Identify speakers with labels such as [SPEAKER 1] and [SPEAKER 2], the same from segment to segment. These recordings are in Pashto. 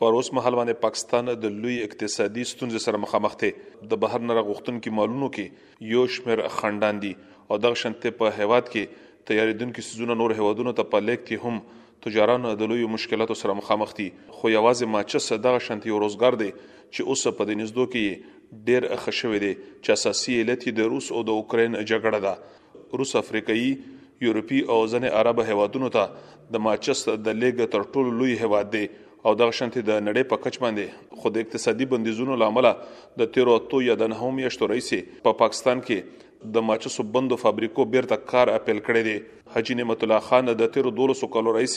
[SPEAKER 1] پر اوس مهال باندې پاکستان د لوی اقتصادي ستونزې سره مخامخ دی د بهر نه راغښتونکو مالونو کې یو شمیر خندان دي او دغه شنته په هیواد کې تیاریدونکو سيزونه نور هیوادونو ته په لیکت هم تجاران د لوی مشکلاتو سره مخامخ دي خو یوازې ماچس دغه شنته یو روزګار دی چې اوس په دې نږدو کې ډیر ښه شوی دی چې اساسي علت د روس او د اوکراین جګړه ده روس افریقایي یورپي او ځنې عرب هیوادونو ته د ماچس د لیګ تر ټولو لوی هیواد دی او دغه شانتي د نړۍ په کچ باندې خو د اقتصادي بندیزونو لامل د تیرو اتو یا د نهو میاشتو رئیس په پاکستان کې د ماچسو بندو فابریکو بیرته کار اپیل کړی دی حجی نعمت الله خان د تیرو 12 کالو رئیس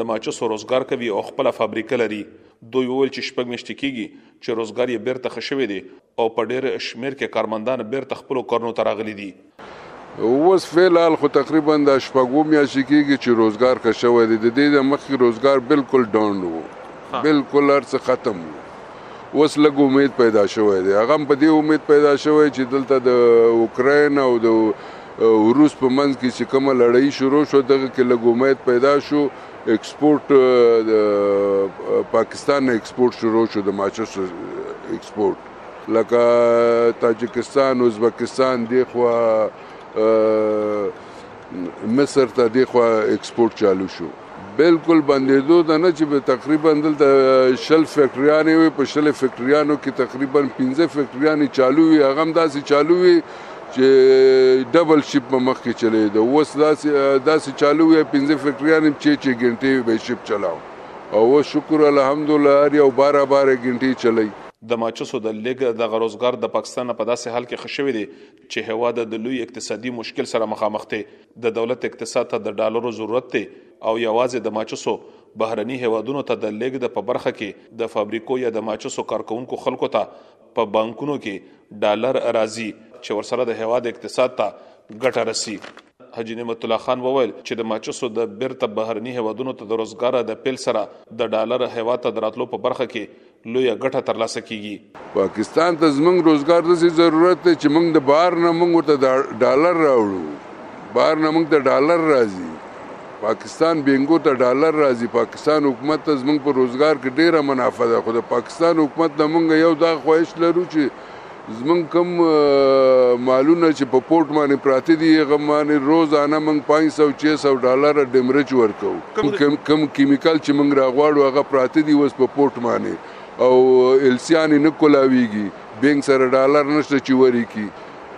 [SPEAKER 1] د ماچسو روزګار کوي او خپل فابریکه لري دوی وویل چې شپږ میاشتې کیږي چې روزګار یې بېرته ښه شوی دی او په ډېر شمېر کې کارمندان بېرته خپلو کارونو ته راغلي دي.
[SPEAKER 2] اوس فعل حال خو تقریباً دا شپږ اووه میاشتې کېږي چې روزګار ښه شوی دی، د دې نه مخکې روزګار بالکل ډاون و، بالکل هر څه ختم و، اوس لږ امید پیدا شوی دی، هغه هم په دې امید پیدا شوی چې دلته د اوکراین او د روس په منځ کې چې کومه لړۍ شروع شوه دغه کې لږ امید پیدا شو، ایکسپورټ د پاکستان نه ایکسپورټ شروع شو د ماچس ایکسپورټ لکه تاجکستان ازبکستان دی خو مصر ته دی خو ایکسپورټ چالو شو بالکل بندیدو د نه چې تقریبا دلته شل فیکټریانې وي په شل فیکټریانو کې تقریبا 15 فیکټریانې چالو وي هغه هم داسې چالو وي چې ډبل شیپ به مخکې چلېده اوس داسې داسې چالو وي پنځه فیکټریان هم چې چې ګنټې وي به شیپ چلاو او اوس شکر الحمدلله هر یو بارا بارا ګنټې چلی.
[SPEAKER 1] د ماچسو د لېږد دغه روزګار د پاکستان نه په داسې حال کې ښه شوی دی چې هېواد د لوی اقتصادي مشکل سره مخامخ دی، د دولت اقتصاد ته د ډالرو ضرورت دی او یوازې د ماچسو بهرني هېوادونو ته د لېږد په برخه کې د فابریکو یا د ماچسو کارکوونکو خلکو ته په بانکونو کې ډالر راځي چې ورسره د هواد اقتصاد ته ګټه رسي حجی نعمت الله خان وویل چې د ماچسو د بیرته بهرني هوادونو ته د روزګار د پیل سره د ډالر هوا ته دراتلو په برخه کې لوی ګټه ترلاسه کیږي
[SPEAKER 2] پاکستان ته زمنګ روزګار د ضرورت دی چې موږ د بهر نه موږ ورته ډالر راوړو بهر نه موږ ته ډالر راځي پاکستان بینګو ته ډالر راځي پاکستان حکومت ته زموږ په روزګار کې ډیره منافع ده خو د پاکستان حکومت نه موږ یو دا خواهش لرو چې زموږ کم مالونه چې په پورټ باندې پراته دي هغه باندې روزانه موږ 500 600 ډالر ډیمریج ورکو کم کیمیکل چې موږ راغواړو هغه پراته دي اوس په پورټ باندې او السیان نه کولاویږي بینګ سره ډالر نشته چې وری کی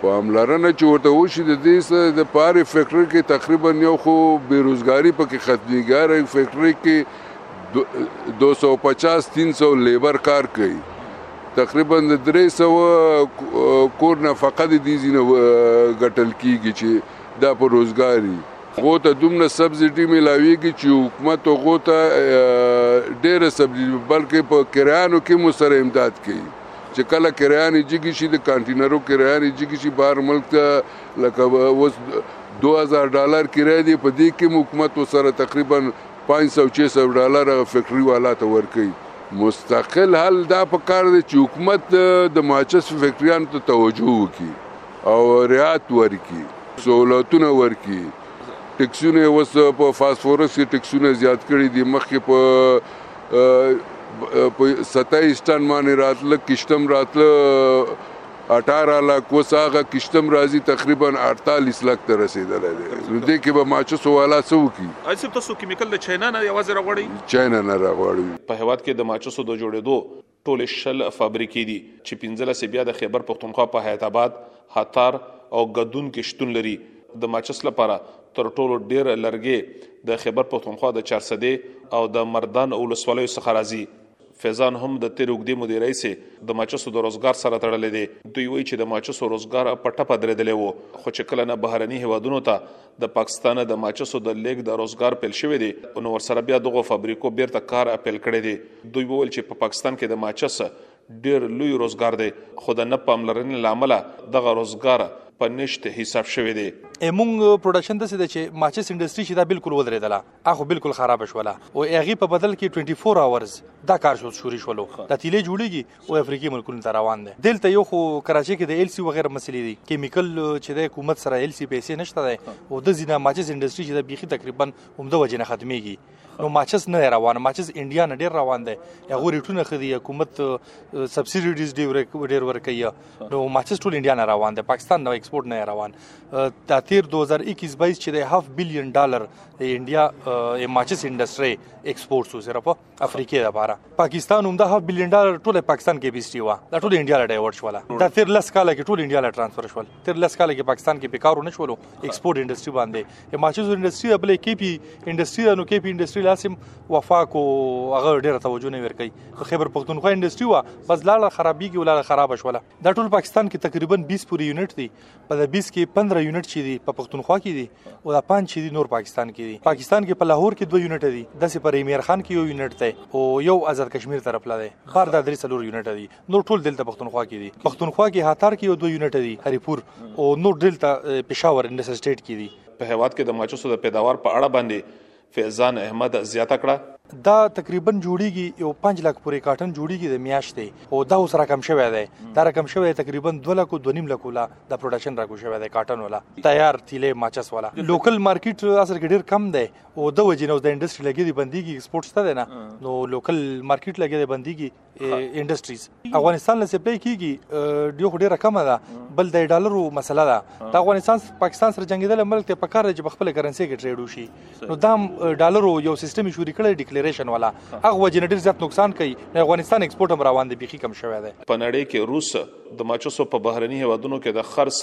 [SPEAKER 2] پاملرنه چې ورته وشي د دې څه د په هرې فکټرۍ کې تقریبا یو خو بې روزګاري په کې ختمېږي هره فکټرۍ کې دوه سوه پچاس تین سوه لیبر کار کوي تقریبا د درې سوه کور نفقه د دې ځینې ګټل کېږي چې دا په روزګاري غو ته دومره سبسډي ملاويږي چې حکومت غو ته ډېره سبسډي بلکې په کرایانو کې مو سره امداد کوي چې کله کرایانې جګې شي د کانټینرو کرایانې جګې شي بهر ملک ته لکه اوس دوه هزار ډالر کرایه دی په دې کې هم حکومت ورسره تقریبا پنځ سوه چه سوه ډالر هغه فیکټري والا ته ورکوي مستقل حل دا په کار دی چې حکومت د ماچس فیکټریانو ته توجه وکړي او رعایت ورکړي سهولتونه ورکړي ټکسونه اوس په فاسفورس کې ټکسونه زیات کړي دي مخکې په په ستایس ټن باندې راتله کشتم راتله 18 لاک اوس هغه کشتم راځي تقریبا 48 لاک ته رسیدلی دی نو دې کې به ماچس والا څه وکړي
[SPEAKER 1] اسی تاسو کیمیکل د چاینا نه یوازې راغړی
[SPEAKER 2] چاینا نه راغړی
[SPEAKER 1] په هواد کې د ماچسو د جوړېدو ټولې شل فابریکې دي چې پنځلس یې بیا د خیبر پښتونخوا په حیات اباد، هتار او ګدون کې شتون لري. د ماچس لپاره تر ټولو ډېر لرګی د خیبر پښتونخوا د چارسدې او د مردان ولسوالیو څخه راځي. فیضان هم د تېرې اوږدې مودې راهیسې د ماچسو د روزګار سره تړلی دی. دوی وایي چې د ماچسو روزګار په ټپه درېدلی و، خو چې کله نه بهرني هېوادونو ته د پاکستان د ماچسو د لیګ د روزګار پیل شوې دي نو ورسره بیا دغه فابریکو بیرته کار اپیل کړی دی دوی وویل چې په پاکستان کې د ماچس ډیر لوی روزګار دی خو د نه پاملرنې لامل دغه روزګار په نشت حساب شوی دی
[SPEAKER 3] ایمونګ پروډکشن د سده چې ماچس انډستری چې دا بالکل ودرېدله اخو بالکل خراب شوله او هغه په بدل کې 24 اورز دا کار شو شوري شولو د تیلې جوړیږي او افریقي ملکونو ته روان دی دلته یو خو کراچي کې د ایل سی وغیرہ مسلې دي کیمیکل چې د حکومت سره ایل سی پیسې نشته دی او د زینا ماچس انډستری چې د بیخي تقریبا همدا وجه نه ختميږي نو ماچس نه روان ماچس انډیا نه ډیر روان دی هغه ریټونه خدي حکومت سبسيډیز ډیر ډیر ورکړي نو ماچس ټول انډیا نه روان دی پاکستان نو ایکسپورت نه روان دا تیر 2021 22 چې د 1.5 بلین ډالر د انډیا ماچس انډستری ایکسپورت سو صرف افریقې لپاره پاکستان هم د 1 بلین ډالر ټول پاکستان کې بیسټي و دا ټول انډیا له ډایورټ شول دا تیر لس کال کې ټول انډیا له ترانسفر شول تیر لس کال کې پاکستان کې بیکارو نه شول ایکسپورت انډستری باندې یا ماچز انډستری خپل کې پی انډستری نو کې پی انډستری لاسم وفاق او هغه ډیره توجه نه ورکړي خو خیبر پښتونخوا انډستری و بس لاله خرابېږي ولاله خراب شوله دا ټول پاکستان کې تقریبا 20 پورې یونټ دي په د 20 کې 15 یونټ چې دي په پښتونخوا کې دي او دا پنځه چې دي نور پاکستان کې دي پاکستان کې په لاهور کې دوه یونټ دي د سي پر ایمیر خان کې یو یونټ دی او یو آزاد کشمیر طرف لاله بار د درې څلور یونټ دي نور ټول دلته پښتونخوا کې دي پښتونخوا کې هاتار کې یو دوه یونټ دي هریپور او نور دلته پېښور انډسټریټ کې دي
[SPEAKER 1] په هواد کې د ماچوسو د پیداوار په اړه باندې فیضان احمد زیاته کړه.
[SPEAKER 3] دا تقریبا جوړیږي یو پنج لک پورې کاټن جوړیږي د میاشتې خو دا اوس راکم شوی دی دا راکم شوی تقریبا 2 لک 2 نیم لک ولا د پروډکشن راکو شوی دی کاټن ولا تیار تیلې ماچس ولا لوکل مارکیټ اصل کې ډیر کم دی او د وجې نو د انډستری لګي دی بنديږي ایکسپورټ ست دی نه نو لوکل مارکیټ لګي دی بنديږي انډستریز افغانستان له سپلای کیږي ډیو ډیره کمه ده بل د ډالرو مسله ده د افغانستان پاکستان سره جنگیدل ملک ته پکاره چې خپل کرنسي کې ټریډ وشي نو دا ډالرو یو سیستم شوري کړی ډیکلیریشن والا هغه وجنه ډیر زیات نقصان کوي د افغانستان ایکسپورټ هم روان دی بيخي کم شوی دی
[SPEAKER 1] په نړۍ کې روس د ماچسو په بهرني هوادونو کې د خرڅ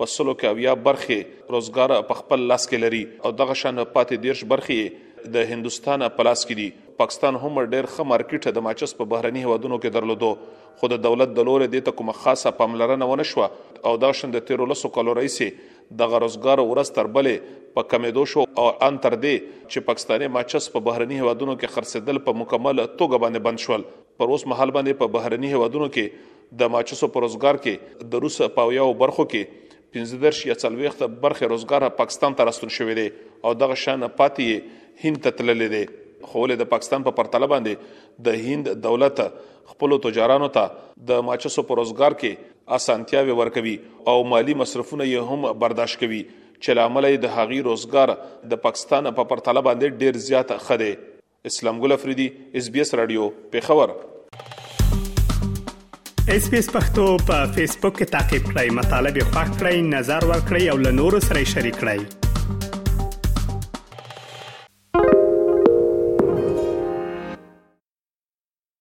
[SPEAKER 1] په سلو کې اویا برخې روزګار په خپل لاس کې لري او دغه شان پاتې دیرش برخې د هندستان په لاس کې دي پاکستان هم ډېر ښه مارکیټ د ماچس په بهرني هوادونو کې درلودو خو د دولت د لورې د ته کومه خاصه پاملرنه ونه شو او دا شند د 13 لسو کالو رئیس د غرزګار ورځ تر بلې په کمیدو شو او ان تر دې چې پاکستاني ماچس په بهرني هوادونو کې خرڅېدل په مکمل توګه باندې بند شول پر اوس مهال باندې په بهرني هېوادونو کې د ماچسو په روزګار کې د روس په اویاو برخو کې پنځه دېرش یا څلوېښت برخې روزګار پاکستان ته راستون شوی دی او دغه شان پاتې یې هند ته تللی دی خو ولې د پاکستان په پرتله باندې د هند دولت خپل تجارانو ته د ماچسو په روزګار کې اسانتیاوې ورکوي او مالی مصرفونه یې هم برداشت کوي چې لامل یې د هغي روزګار د پاکستان په پرتله باندې ډیر زیات خده اسلام ګل افریدي اس بي اس رادیو پیښور
[SPEAKER 4] اس بي اس پختو په فیسبوک کې تا کې پلی مطلب یو فاک کړئ نظر ور کړئ او له نورو سره شریک کړئ